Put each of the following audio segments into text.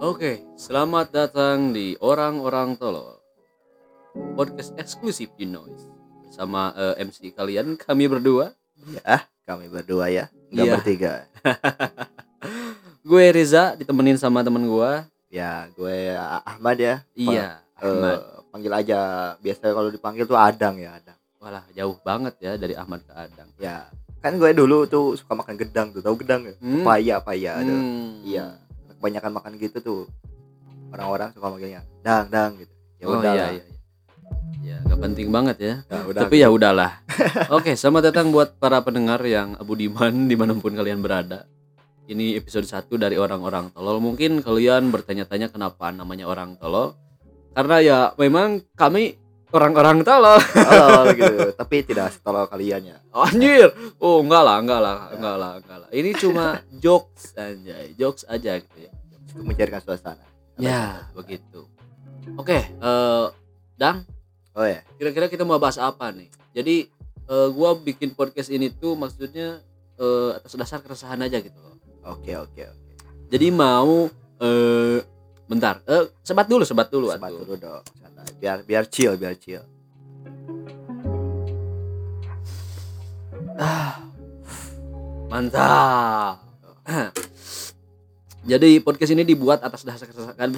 Oke, selamat datang di Orang-Orang Tolol Podcast eksklusif di Noise Bersama eh, MC kalian, kami berdua Ya, kami berdua ya, nggak Iya. bertiga. Gue Reza, ditemenin sama temen gue Ya, gue Ahmad ya. Iya, Ahmad panggil aja. Biasanya kalau dipanggil tuh Adang ya, Adang. Walah, jauh banget ya dari Ahmad ke Adang Ya, kan gue dulu tuh suka makan gedang tuh, tahu gedang ya? Hmm. Paya, paya. aduh. Hmm. Iya, kebanyakan makan gitu tuh. Orang-orang suka manggilnya Dang, Dang gitu. Ya Oh udah iya, iya iya. Ya, gak penting banget ya Ya, udah. Tapi ya udahlah Oke, selamat datang buat para pendengar yang budiman di mana pun kalian berada Ini episode 1 dari orang-orang tolol Mungkin kalian bertanya-tanya kenapa namanya orang tolol Karena ya memang kami orang-orang tolol. Tolol gitu, tapi tidak setolol kalian ya. Anjir. Oh enggak lah, enggak lah, enggak lah, enggak lah. Ini cuma jokes aja, jokes aja gitu ya. Untuk mencairkan suasana. Ya, begitu. Oke, eh Dang. Oh ya, kira-kira kita mau bahas apa nih? Jadi eh, gua bikin podcast ini tuh maksudnya eh, atas dasar keresahan aja gitu loh. Oke oke oke. jadi mau eh bentar eh sebat dulu sebat dulu Sebat atuh. dulu dong. Biar biar chill, biar chill. ah mantap jadi podcast ini dibuat atas dasar keresahan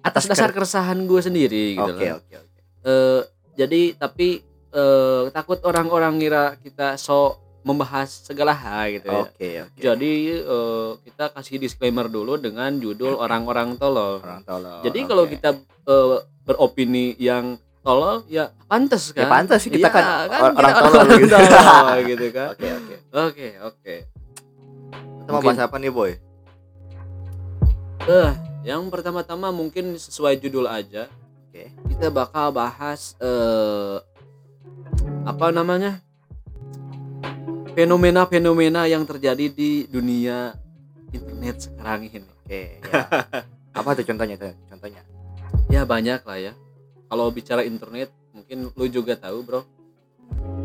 atas dasar keresahan gue sendiri gitu Oke loh oke oke. Eh, jadi tapi eh, takut orang-orang ngira kita sok membahas segala hal gitu ya Oke oke. Jadi eh, kita kasih disclaimer dulu dengan judul orang-orang tolol. orang tolol. Jadi kalau oke. kita eh, beropini yang tolol ya pantas Ya kan? pantas sih kita Iya, kan, or- kita orang tolol orang gitu. tolol gitu kan. Oke oke. Oke, oke. Kita mau bahas apa nih boy? Eh, yang pertama-tama mungkin sesuai judul aja. Oke. Kita bakal bahas eh apa namanya? Fenomena-fenomena yang terjadi di dunia internet sekarang ini. Oke. Ya. apa tuh contohnya tuh? Contohnya. Ya banyak lah ya. Kalau bicara internet, mungkin lu juga tahu, bro.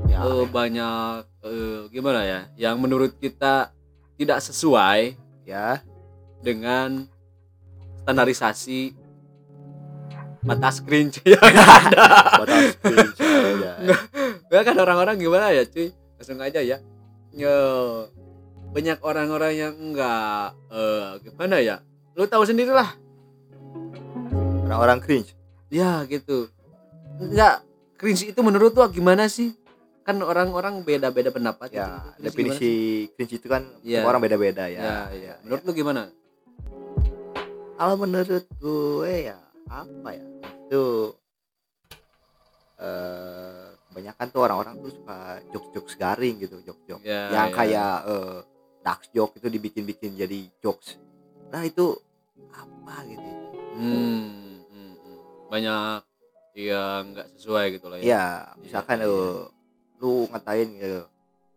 Ya. Eh, banyak eh, gimana ya, yang menurut kita tidak sesuai ya. dengan standarisasi batas cringe yang ada. Batas cringe aja. Ya kan orang-orang gimana ya, cuy? Langsung aja ya. Yo, banyak orang-orang yang enggak eh, gimana ya? Lu tahu sendiri lah. Orang-orang cringe. Ya gitu. Enggak cringe itu menurut lu gimana sih? Kan orang-orang beda-beda pendapat. Ya, gitu. Definisi cringe itu kan semua orang beda-beda sih? ya. Ya, ya. Menurut lu gimana? Kalau menurut gue ya apa ya? Itu eh kebanyakan tuh orang-orang tuh suka jokes-jokes garing gitu, jokes-jokes Ya, yang ya. kayak eh dark joke itu dibikin-bikin jadi jokes. Nah, itu apa gitu. Hmm, hmm, hmm. banyak yang nggak sesuai gitu lah ya. Iya, misalkan Iya, iya. eh, lu ngatain gitu.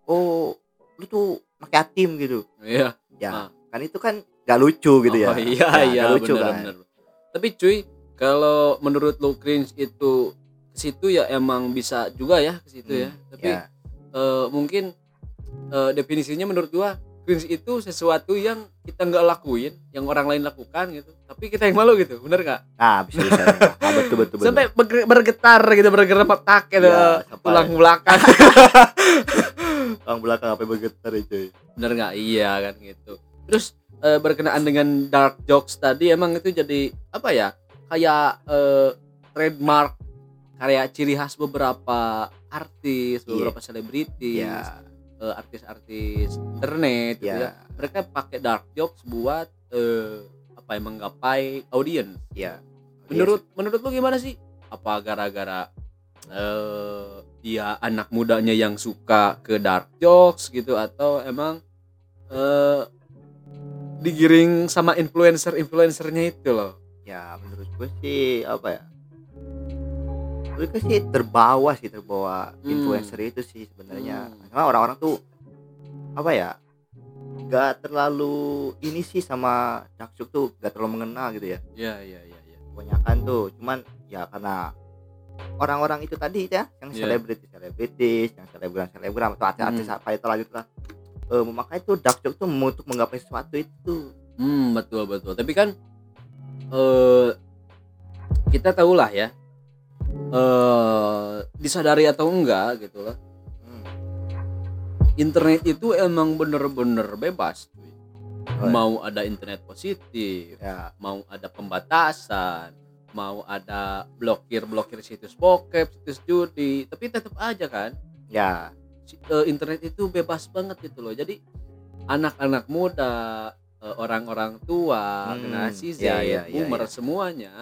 Oh, lu tuh anak yatim gitu. Iya. Ya, Ah. kan itu kan gak lucu gitu ya. Oh, iya Ya, iya nggak lucu bener, kan. bener. Tapi cuy, kalau menurut lu cringe itu ke situ ya emang bisa juga ya ke situ ya. Hmm, Tapi ya. eh, mungkin eh, definisinya menurut gua cringe itu sesuatu yang kita nggak lakuin, yang orang lain lakukan gitu. Tapi kita yang malu gitu, bener nggak? Nah, bisa bisa. nah, betul betul betul. Sampai berge- bergetar gitu, bergeretak gitu, Iya, sampai- tulang belakang. orang belakang apa bergetar ya, cuy. bener nggak? Iya kan gitu. Terus eh, berkenaan dengan dark jokes tadi emang itu jadi apa ya? Kayak eh, trademark karya ciri khas beberapa artis, Iya. beberapa selebriti, Ya, eh, artis-artis internet gitu ya. ya, Mereka pakai dark jokes buat eh, apa ya menggapai audiens. ya. Menurut menurut lu gimana sih? Apa gara-gara eh dia anak mudanya yang suka ke dark jokes gitu atau emang eh digiring sama influencer-influencernya itu loh. ya menurut gue sih apa ya menurut gue sih terbawa sih terbawa Hmm. influencer itu sih sebenarnya Hmm. karena orang-orang tuh apa ya gak terlalu ini sih sama Cakcuk tuh gak terlalu mengenal gitu ya Iya iya iya iya. kebanyakan tuh cuman ya karena orang-orang itu tadi ya yang Iya. selebriti selebritis yang selebgram selebgram atau artis-artis Hmm. apa itu lah gitu lah eh, memakai tuh dark joke tuh untuk menggapai sesuatu itu Hmm, betul betul. Tapi kan eh kita tahulah ya. Eh disadari atau enggak gitu loh. Hmm. Internet itu emang bener-bener bebas. Oh, Mau ada internet positif, ya mau ada pembatasan, mau ada blokir-blokir situs bokep, situs judi, tapi tetap aja kan ya eh, internet itu bebas banget gitu loh. Jadi anak-anak muda, eh, orang-orang tua, Hmm, generasi Z, iya, iya, iya, boomer iya. semuanya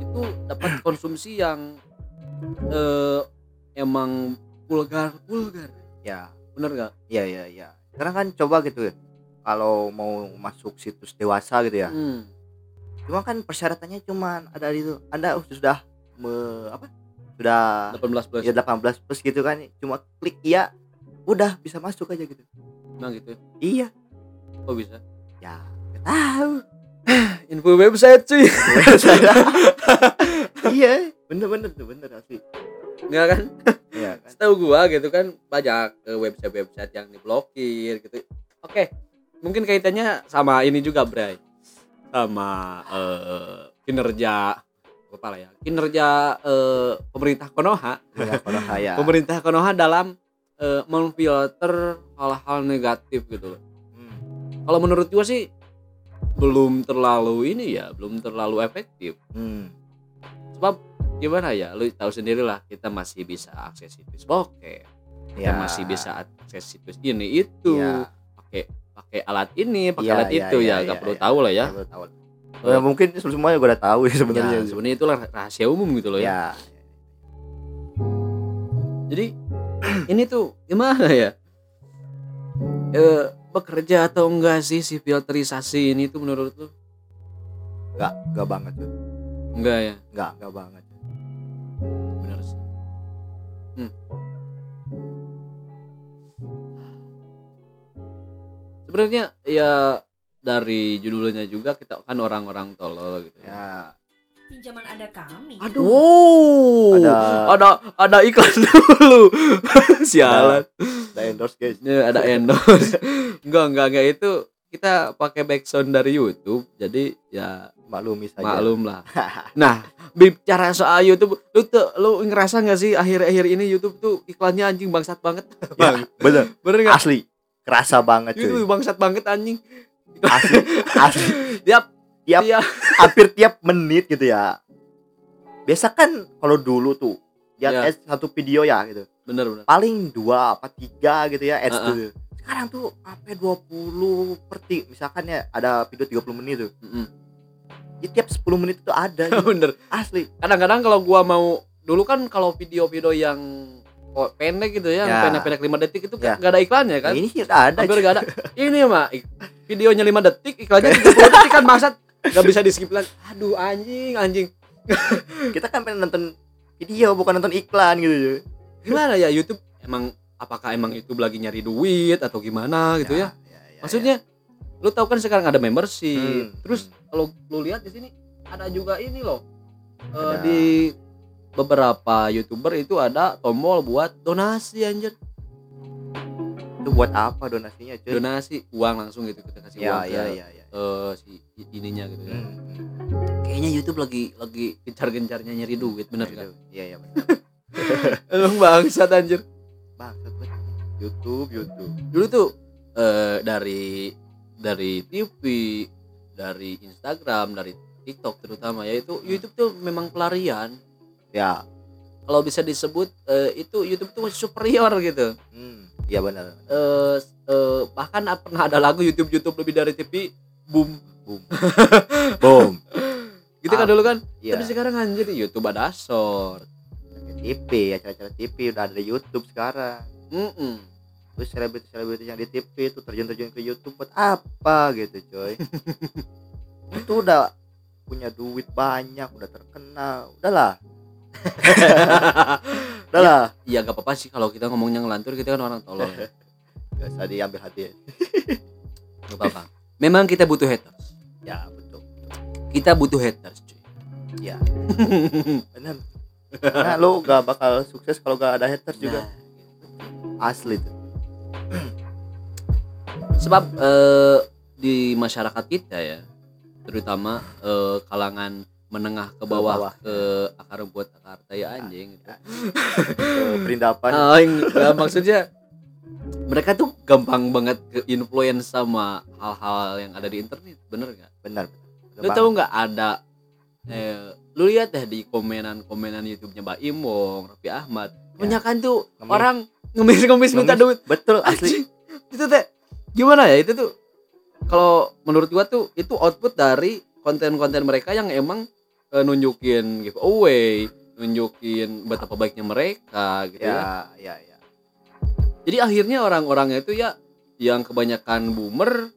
itu dapat konsumsi yang eh, emang vulgar vulgar. ya Bener gak? iya iya iya sekarang kan coba gitu ya kalau mau masuk situs dewasa gitu ya Hmm. cuma kan persyaratannya cuman ada di itu anda sudah me, apa sudah 18 plus. ya 18 plus gitu kan cuma klik iya udah bisa masuk aja gitu Nah gitu. iya Kok bisa? ya tahu Info website cuy. iya bener-bener tuh bener asli Enggak kan? iya kan Setahu gua gitu kan banyak eh, website-website yang diblokir gitu. Oke. Mungkin kaitannya sama ini juga, Bray. Sama eh, kinerja apa lah ya? Kinerja eh, pemerintah Konoha. ya kalau saya Pemerintah Konoha dalam eh, memfilter hal-hal negatif gitu loh. Hmm, Kalau menurut gua sih belum terlalu ini ya, belum terlalu efektif. hmm, Sebab gimana ya, lu tahu sendiri lah kita masih bisa akses situs bokep. Kita ya. masih bisa akses situs ini itu. Ya, pakai pakai alat ini pakai Iya, alat iya, itu. ya iya, nggak perlu iya. tahu lah ya, ya, baru tahu. Ya, mungkin semuanya gue udah tahu ya sebenarnya. Ya sebenarnya itulah rahasia umum gitu loh ya, ya. Jadi ini tuh gimana ya? Eh bekerja atau enggak sih si filterisasi ini tuh menurut lu? Nggak nggak banget tuh enggak ya? Nggak nggak banget benar sih hmm. sebenarnya ya dari judulnya juga kita kan orang-orang tolol gitu ya Pinjaman ada kami. Aduh. Wow. Ada- ada ada iklan dulu. Sialan. ada endorse guys Ya, ada endorse. enggak, enggak, enggak itu kita pakai backsound dari YouTube. Jadi ya maklumi saja maklum lah. Nah, bicara soal YouTube, lu tuh lu ngerasa nggak sih akhir-akhir ini YouTube tuh iklannya anjing bangsat banget? ya, bener Bener nggak? asli kerasa banget cuy YouTube bangsat banget anjing. asli asli Tiap Tiap- tiap hampir tiap menit gitu ya biasa kan kalau dulu tuh ya Ya. satu video ya gitu bener bener. paling dua apa tiga gitu ya ads Uh-uh. tuh sekarang tuh sampai 20 per ti- misalkan ya ada video 30 menit tuh Mm-mm. ya, tiap 10 menit itu ada bener. asli Kadang-kadang kalau gua mau dulu kan kalau video-video yang oh, pendek gitu ya, Ya. pendek-pendek 5 detik itu Ya. nggak ada iklannya kan? Ini udah ada hampir gak ada ini mah videonya 5 detik iklannya 30 detik kan maksud gak bisa di skip lagi aduh anjing anjing kita kan pengen nonton video bukan nonton iklan gitu gimana ya YouTube emang apakah emang YouTube lagi nyari duit atau gimana gitu ya, ya, ya, maksudnya lu tahu kan sekarang ada membership. Hmm. terus kalau lu lihat di sini ada juga ini loh. Eh, Ada. di beberapa youtuber itu ada tombol buat donasi anjir. Itu buat apa donasinya cuy? Donasi uang langsung gitu kita kasih ya uang ke ya ya. ya eh, si ininya gitu ya. Hmm. kayaknya YouTube lagi lagi gencar-gencarnya nyari duit bener kan iya iya benar emang bangsat anjir. YouTube YouTube. Dulu tuh eh, dari dari TV dari Instagram dari TikTok terutama ya itu YouTube tuh memang pelarian. Ya. Kalau bisa disebut eh, itu YouTube tuh superior gitu. Hmm. iya benar. Eh eh, bahkan pernah ada lagu YouTube YouTube lebih dari TV boom. Boom. Boom. Gitu kan Ah, dulu kan? iya. Tapi sekarang anjir YouTube ada short TV acara-acara TV udah ada di YouTube sekarang. Mm-mm. Terus selebriti-selebriti yang di TV itu terjun-terjun ke YouTube buat apa gitu coy? Itu udah punya duit banyak udah terkenal. Udahlah udahlah Iya gak apa-apa sih kalau kita ngomongnya ngelantur kita kan orang tolol. Ya. gak usah diambil hati. Gak apa-apa. Memang kita butuh haters. ya betul. Kita butuh haters, cuy. ya benar karena lo gak bakal sukses kalau gak ada haters juga. Nah, asli tuh sebab eh, di masyarakat kita ya terutama eh, kalangan menengah ke bawah, bawah. ke akar rumput akar tai anjing gitu. Perindapan Ah, yang- ya, maksudnya mereka tuh gampang banget ke influence sama hal-hal yang ada di internet bener nggak benar benar lu tahu nggak ada eh, lu lihat deh di komenan-komenan YouTube-nya Mbak Imong, Raffi Ahmad kebanyakan tuh Ngemis. orang ngemis-ngemis minta duit. Betul asli. Itu teh gimana ya itu tuh kalau menurut gua tuh itu output dari konten-konten mereka yang emang eh, nunjukin giveaway nunjukin betapa baiknya mereka gitu ya. ya ya ya. Jadi akhirnya orang-orangnya itu ya yang kebanyakan boomer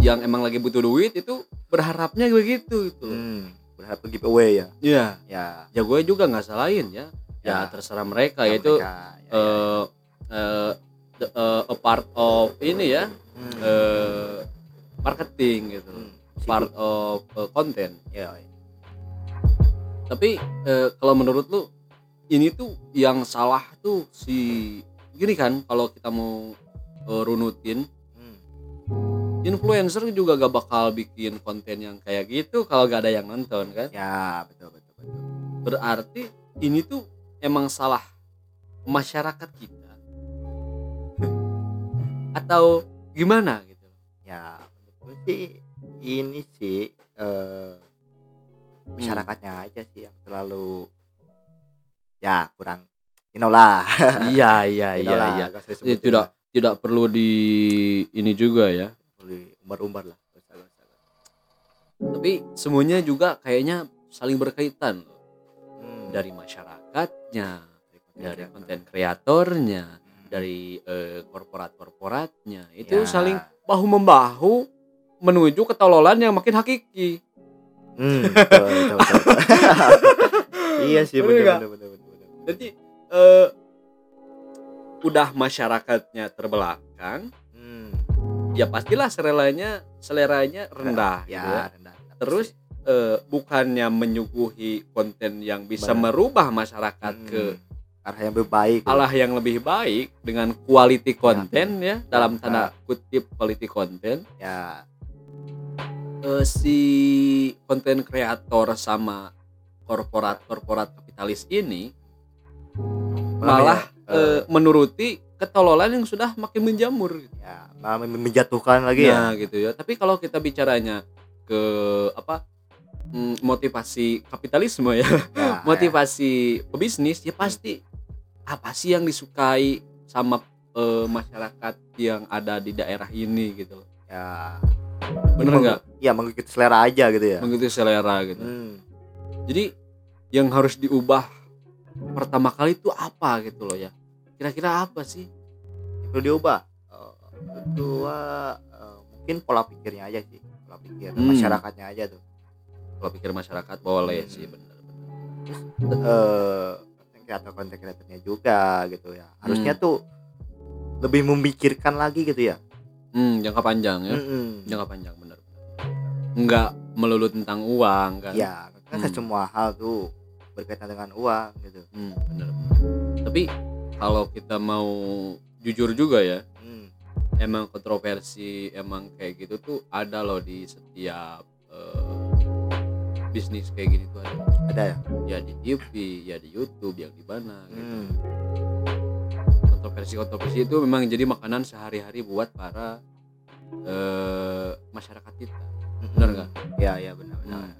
yang emang lagi butuh duit itu berharapnya begitu gitu hmm, berharap giveaway ya? Iya, ya. Ya gue juga nggak salahin ya. Ya, Ya. terserah mereka Ya, yaitu mereka, ya, ya, eh eh, the- eh, a part of ini ya Hmm. eh marketing gitu Hmm. part of eh, konten ya, ya. tapi eh, kalau menurut lu ini tuh yang salah tuh si gini kan kalau kita mau eh, runutin Hmm. influencer juga gak bakal bikin konten yang kayak gitu kalau gak ada yang nonton kan ya betul betul betul berarti ini tuh emang salah masyarakat kita? Atau gimana gitu? Ya sih ini sih eh masyarakatnya aja sih yang terlalu ya kurang you know lah. Iya iya iya iya. Ya, tidak tidak perlu di ini juga ya. Umbar-umbar lah tapi semuanya juga kayaknya saling berkaitan. loh. Dari masyarakatnya dari konten kreatornya Hmm. dari eh, korporat-korporatnya itu Ya. saling bahu membahu menuju ketololan yang makin hakiki Hmm, betul, betul, betul, betul. iya sih bener, bener. jadi eh, udah masyarakatnya terbelakang hmm. ya pastilah seleranya seleranya rendah ya, gitu ya. rendah, rendah. terus eh, bukannya menyuguhi konten yang bisa Benar. merubah masyarakat Hmm. ke arah yang lebih baik arah yang lebih baik dengan quality konten ya dalam Ya. tanda kutip quality konten ya eh, si konten kreator sama korporat-korporat kapitalis ini malah ya, eh, menuruti ketololan yang sudah makin menjamur gitu. ya malah menjatuhkan lagi ya Nah, gitu ya. Tapi kalau kita bicaranya ke apa mm, motivasi kapitalisme ya, Ya, motivasi pebisnis ya pasti apa sih yang disukai sama eh, masyarakat yang ada di daerah ini gitu loh. ya Bener nggak? ya mengikuti selera aja gitu ya Mengikuti selera gitu. hmm. Jadi yang harus diubah pertama kali itu apa gitu loh ya. Kira-kira apa sih? perlu diubah Eh, kedua eh, mungkin pola pikirnya aja sih pola pikir Hmm. masyarakatnya aja tuh Kalau pikir masyarakat boleh Hmm. sih bener. eh konten kreator konten kreatornya juga gitu ya harusnya Hmm. tuh lebih memikirkan lagi gitu ya Hmm, jangka panjang ya. Mm-mm. jangka panjang bener nggak melulu tentang uang kan ya kan Hmm. semua hal tuh berkaitan dengan uang gitu Hmm, bener tapi kalau kita mau jujur juga ya Hmm. emang kontroversi emang kayak gitu tuh ada loh di setiap bisnis kayak gini tuh ada ada ya ya di TV ya di YouTube yang di mana gitu. Hmm. kontroversi kontroversi itu memang jadi makanan sehari-hari buat para eh, masyarakat kita Benar nggak? ya ya benar benar Hmm.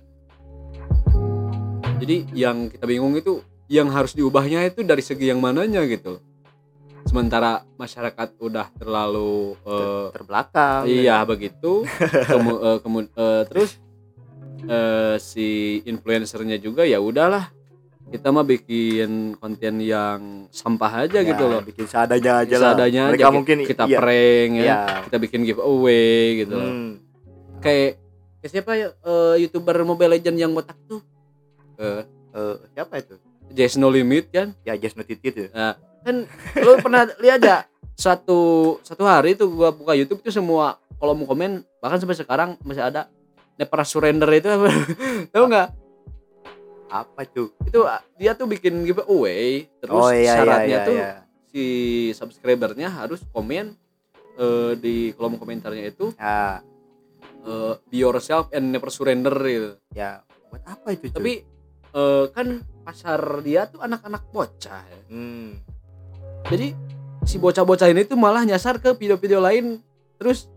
jadi yang kita bingung itu yang harus diubahnya itu dari segi yang mananya gitu sementara masyarakat udah terlalu eh, terbelakang iya begitu kemu, eh, kemu- eh, terus eh, si influencernya juga ya udahlah. Kita mah bikin konten yang sampah aja Ya, gitu loh. bikin seadanya aja lah. Seadanya aja mungkin kita iya, prank ya. Iya. kita bikin giveaway gitu loh. Hmm. kayak kayak siapa ya eh, youtuber Mobile Legend yang botak tuh? Eh, Eh, siapa itu? Jazz No Limit kan? Ya just not it itu. Kan lu pernah lihat ya satu satu hari tuh gua buka YouTube itu semua kolom komen bahkan sampai sekarang masih ada Never Surrender itu apa tahu nggak apa tuh itu ah, dia tuh bikin giveaway terus oh iya iya syaratnya iya, tuh iya. si subscribernya harus komen eh, di kolom komentarnya itu ya eh, be yourself and never surrender gitu ya buat apa itu cuy? tapi eh, kan pasar dia tuh anak-anak bocah ya. hmm. jadi si bocah-bocah ini tuh malah nyasar ke video-video lain terus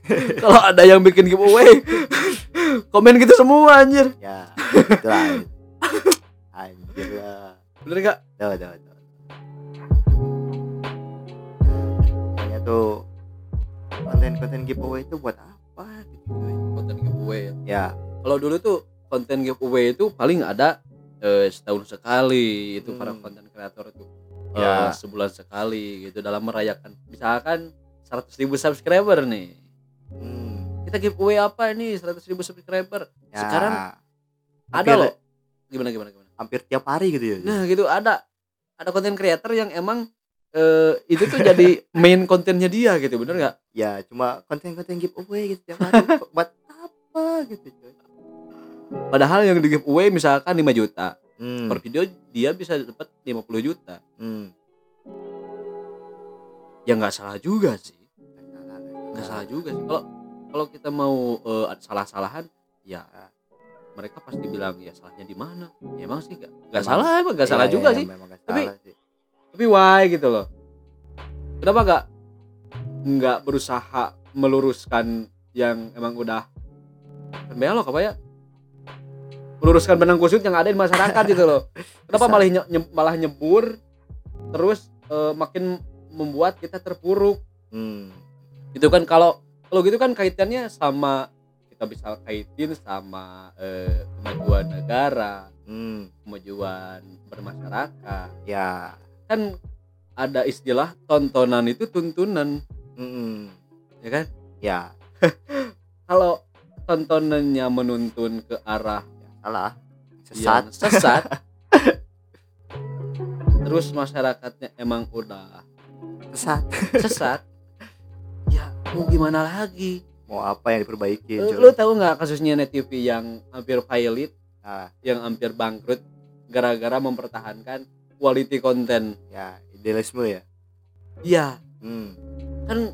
kalau ada yang bikin giveaway komen gitu semua anjir. Ya itulah anjir. Lah. Bener gak tuh tuh tuh Makanya tuh konten-konten giveaway itu buat apa gitu konten giveaway ya? Ya. Kalau dulu tuh konten giveaway itu paling ada eh, setahun sekali itu para Hmm. konten kreator itu. Ya. Eh, sebulan sekali gitu dalam merayakan. Misalkan 100.000 ribu subscriber nih. Kita giveaway apa nih? 100.000 ribu subscriber. Ya, sekarang ada hampir- loh. Gimana gimana gimana? Hampir tiap hari gitu ya nah gitu. Ada. Ada konten creator yang emang eh, itu tuh jadi main kontennya dia gitu bener nggak? Ya cuma konten-konten giveaway gitu tiap hari. Buat apa gitu padahal yang di giveaway misalkan 5 juta. Hmm. per video dia bisa dapat 50 juta. Hmm. ya nggak salah juga sih. Nggak salah juga sih. Kalau kalau kita mau ada salah-salahan ya mereka pasti bilang ya salahnya di mana ya, emang sih nggak nggak Emang. salah emang nggak salah Iya, juga iya, sih memang nggak Tapi- salah sih. tapi why gitu loh kenapa nggak nggak berusaha meluruskan yang emang udah belok apa ya meluruskan benang kusut yang ada di masyarakat gitu loh kenapa Bisa. malah nye- malah nyebur terus eh, makin membuat kita terpuruk hmm. itu kan kalau kalau gitu kan kaitannya sama kita bisa kaitin sama eh, kemajuan negara Hmm. kemajuan bermasyarakat. Ya. Kan ada istilah tontonan itu tuntunan. Hmm. ya kan? Ya. Kalau tontonannya menuntun ke arah salah. yang sesat. sesat. Terus masyarakatnya emang udah sesat. sesat. ya mau gimana lagi? Mau apa yang diperbaiki lu, cuy? lu tahu nggak kasusnya net TV yang hampir pilot nah yang hampir bangkrut gara-gara mempertahankan quality konten ya idealisme ya? Iya. Hmm. kan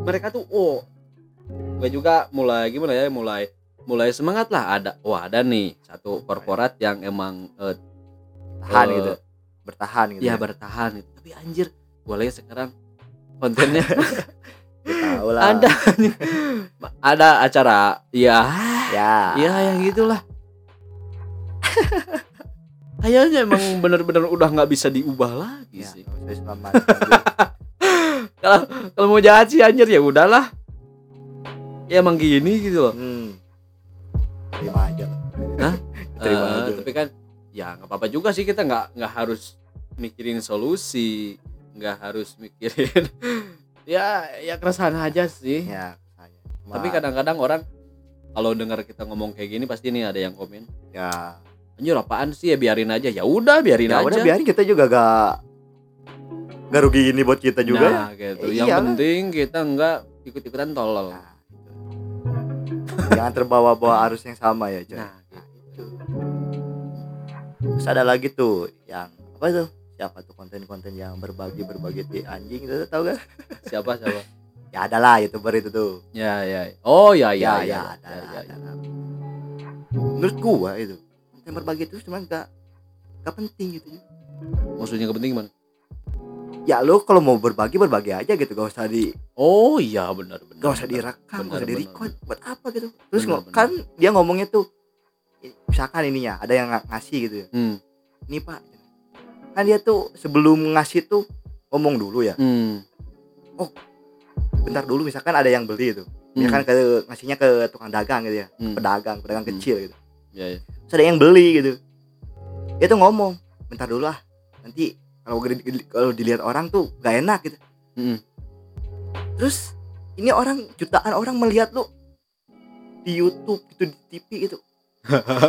mereka tuh oh gue juga mulai gimana ya mulai mulai semangat lah. Ada wah ada nih satu korporat yang emang eh, tahan eh, gitu. Bertahan gitu ya? bertahan gitu. tapi anjir gue lihat sekarang kontennya. Ya, tahu lah. Ada. Ada acara. Ya ya. Ya yang gitulah. Kayaknya emang bener-bener udah nggak bisa diubah lagi ya, sih. kalau kalau mau jahat sih anjir ya udahlah. Ya emang gini gitu loh. Hmm. terima aja. Hah? terima Eh, aja tapi kan ya nggak apa-apa juga sih kita nggak nggak harus mikirin solusi. Nggak harus mikirin ya ya keresahan aja sih. Ya saya Cuma, tapi kadang-kadang orang kalau dengar kita ngomong kayak gini pasti nih ada yang komen. Ya. Anjir apaan sih? Ya biarin aja. Ya udah biarin ya aja. udah biarin. Kita juga gak gak rugi ini buat kita juga. Nah gitu. Eh, yang iyalah. penting kita nggak ikut-ikutan tolol. Nah, gitu. jangan terbawa-bawa arus yang sama ya coy nah gitu. terus ada lagi tuh yang apa tuh siapa tuh konten-konten yang berbagi berbagi di anjing itu tau gak? Siapa siapa? Ya ada lah youtuber itu tuh. Ya ya. Oh ya ya ya, ada, ya, ya, ada, ada. menurut gua itu konten berbagi itu cuma gak gak penting gitu maksudnya kepenting gimana? Ya lu kalau mau berbagi berbagi aja gitu gak usah di oh iya benar benar gak usah direkam gak usah di record. Buat apa gitu? Terus benar. kan dia ngomongnya tuh misalkan ininya ada yang ng- ngasih gitu ya. Hmm. ini pak kan dia tuh sebelum ngasih tuh ngomong dulu ya Hmm. bentar dulu misalkan ada yang beli itu Hmm. misalkan ke ngasihnya ke tukang dagang gitu ya Hmm. pedagang pedagang Hmm. kecil gitu ya, ya. terus ada yang beli gitu dia tuh ngomong bentar dulu lah nanti kalau kalau dilihat orang tuh gak enak gitu Hmm. terus ini orang jutaan orang melihat lu di YouTube gitu di TV gitu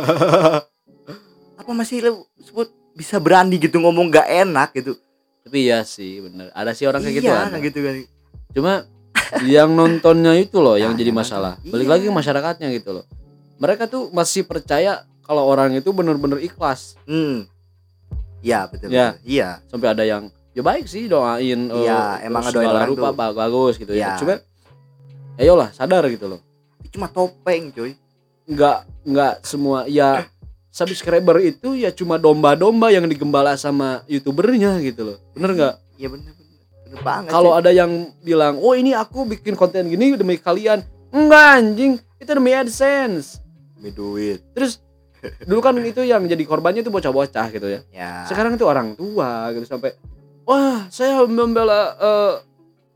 apa masih lu sebut bisa berani gitu ngomong gak enak gitu tapi ya sih bener ada sih orang kayak gitu iya ada. gitu kan cuma yang nontonnya itu loh yang Nah, jadi masalah nonton. balik Iya. lagi ke masyarakatnya gitu loh mereka tuh masih percaya kalau orang itu bener-bener ikhlas hmm iya betul, Ya. iya sampai ada yang ya baik sih doain eh, Iya, emang segala orang rupa tuh. ba- bagus gitu ya Iya. cuma ayolah sadar gitu loh cuma topeng cuy nggak nggak semua ya subscriber itu ya cuma domba-domba yang digembala sama youtubernya gitu loh. Bener nggak? Iya bener bener. Bener banget kalau ada yang bilang oh ini aku bikin konten gini demi kalian. Enggak anjing. Itu demi adsense. Demi duit. Terus dulu kan itu yang jadi korbannya itu bocah-bocah gitu ya. Ya. Sekarang itu orang tua gitu sampai wah saya membela eh,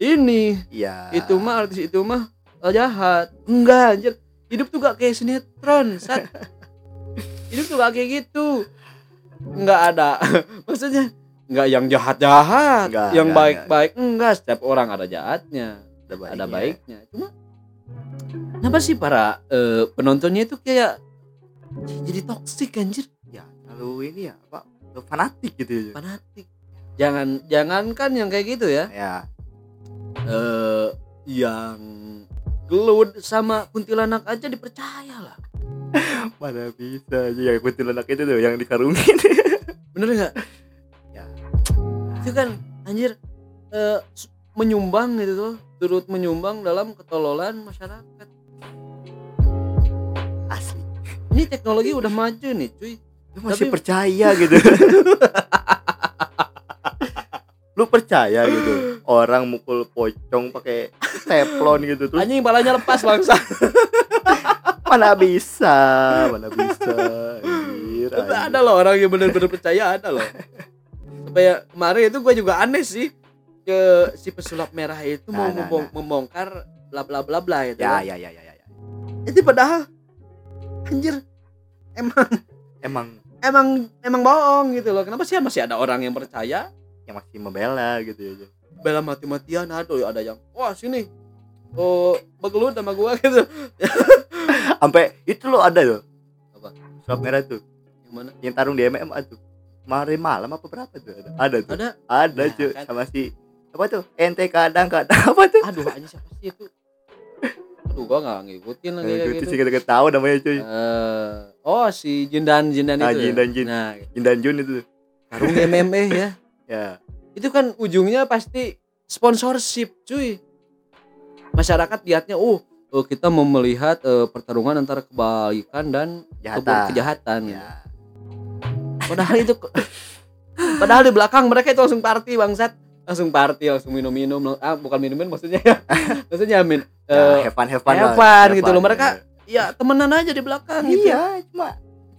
ini. Iya. Itu mah artis itu mah eh, jahat. Enggak anjir. Hidup tuh gak kayak sinetron sat hidup tuh gak kayak gitu. Nggak ada. Maksudnya nggak yang jahat jahat Nggak, yang nggak, baik baik enggak setiap orang ada jahatnya ada baiknya. ada baiknya. Cuma kenapa sih para eh, penontonnya itu kayak jadi toksik anjir? Ya lalu ini ya apa fanatik gitu ya. Fanatik. Jangan jangankan yang kayak gitu ya. Ya. Eh yang gelut sama kuntilanak aja dipercaya lah mana bisa? Aja yang kuntilanak itu tuh yang dikarungin. Bener nggak? Ya. itu kan anjir s- menyumbang gitu tuh. Turut menyumbang dalam ketololan masyarakat. Asli. Ini teknologi udah maju nih cuy. Lu masih Tapi- percaya gitu. Lu percaya gitu. Orang mukul pocong pakai teflon gitu terus anjing balanya lepas bangsa mana bisa mana bisa anjir, ada loh orang yang bener-bener percaya ada loh. Supaya kemarin itu gue juga aneh sih ke si pesulap merah itu mau Nah, nah, membong- membongkar bla bla bla bla gitu ya kan. ya ya ya ya, ya. itu padahal anjir emang emang. emang emang bohong gitu loh. Kenapa sih masih ada orang yang percaya? Yang masih membela gitu ya bela mati-matian ada ada yang wah sini. Oh begelut sama gua gitu sampai itu lo ada loh. Apa? suap merah tuh. yang mana? Yang tarung di MMA tuh. Kemarin malam apa berapa tuh? Ada. Ada tuh. Ada. Ada Nah, cuy. kan. sama si apa tuh? Ente kadang kadang apa tuh? Aduh anjir siapa sih itu? Aduh gua nggak ngikutin lagi Nah, gitu sih kita tahu namanya cuy. Eh, oh si Jindan Jindan Ah, itu ya? Jin dan Jin. nah. Indan Jun itu. Karung MMA ya? Ya. Itu kan ujungnya pasti sponsorship cuy. Masyarakat lihatnya oh eh, kita mau melihat eh, pertarungan antara kebaikan dan kebo- jahatan kejahatan. Ya. Padahal itu padahal di belakang mereka itu langsung party bangsat. Langsung party langsung minum-minum. Ah bukan minum-minum maksudnya ya. Maksudnya min ya eh, have fun have fun have lah. fun Have gitu loh. Mereka- ya. temenan aja di belakang ya. gitu. Iya cuma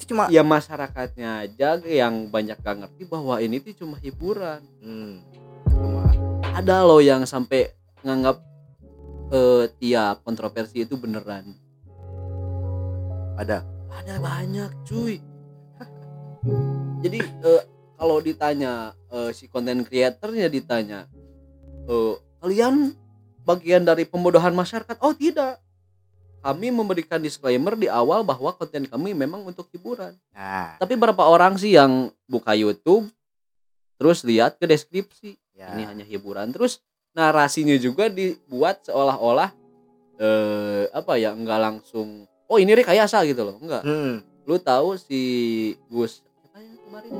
cuma ya masyarakatnya aja yang banyak gak ngerti bahwa ini tuh cuma hiburan. Hmm, cuma ada loh yang sampai nganggap eh, tiap kontroversi itu beneran. Ada? Ada banyak cuy. Jadi eh, kalau ditanya eh, si konten kreatornya ditanya eh, kalian bagian dari pembodohan masyarakat? Oh tidak. Kami memberikan disclaimer di awal bahwa konten kami memang untuk hiburan. Nah. Tapi berapa orang sih yang buka YouTube terus lihat ke deskripsi? Ya. Ini hanya hiburan. Terus narasinya juga dibuat seolah-olah eh apa ya enggak langsung oh ini rekayasa gitu loh. Enggak hmm, lu tahu si Gus ya kemarin?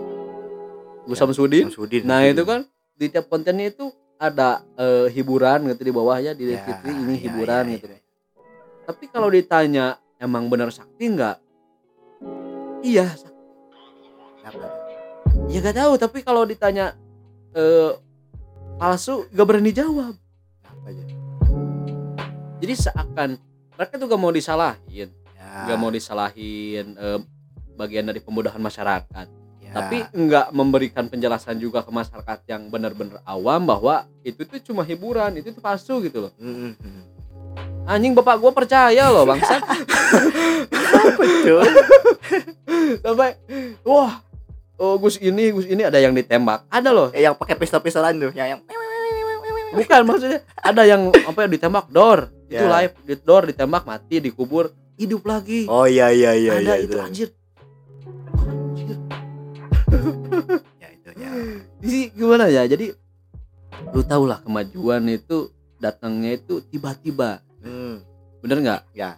Gus Ya, Samsudin. Samsudin, nah Samsudin. itu kan di tiap kontennya itu ada eh, hiburan gitu di bawahnya di Ya, deskripsi ini ya, hiburan ya, gitu. ya. tapi kalau ditanya emang benar sakti enggak iya Kenapa? ya gak tahu tapi kalau ditanya eh palsu gak berani jawab. Aja? jadi seakan mereka tuh gak mau disalahin. Ya, gak mau disalahin eh, bagian dari pembodohan masyarakat. Ya. tapi nggak memberikan penjelasan juga ke masyarakat yang benar-benar awam bahwa itu tuh cuma hiburan itu tuh palsu gitu loh. Hmm, anjing bapak gua percaya loh bangsat. Apa, cuy? sampai wah oh Gus ini Gus ini ada yang ditembak. Ada loh. Eh, yang pakai pistol-pistolan tuh yang yang bukan maksudnya ada yang apa ya ditembak dor itu Ya. live di dor ditembak mati dikubur hidup lagi. Oh iya iya iya ada iya itu anjir anjir. Ya itu ya. Jadi gimana ya? Jadi lu tau lah kemajuan itu datangnya itu tiba-tiba. Hmm, bener nggak? Ya.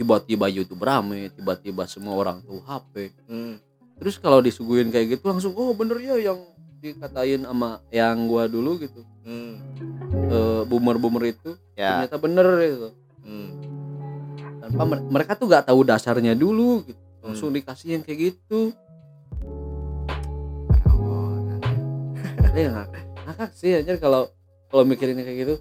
Tiba-tiba YouTube rame tiba-tiba semua orang tuh HP hmm. Terus kalau disuguhin kayak gitu langsung oh bener ya yang dikatain sama yang gua dulu gitu. Hmm. eh, boomer-boomer itu ya. ternyata bener gitu. Hmm. tanpa mer- mereka tuh gak tahu dasarnya dulu gitu. Hmm. langsung dikasih yang kayak gitu. Ya ngak- ngakak sih anjir kalau kalau mikirin kayak gitu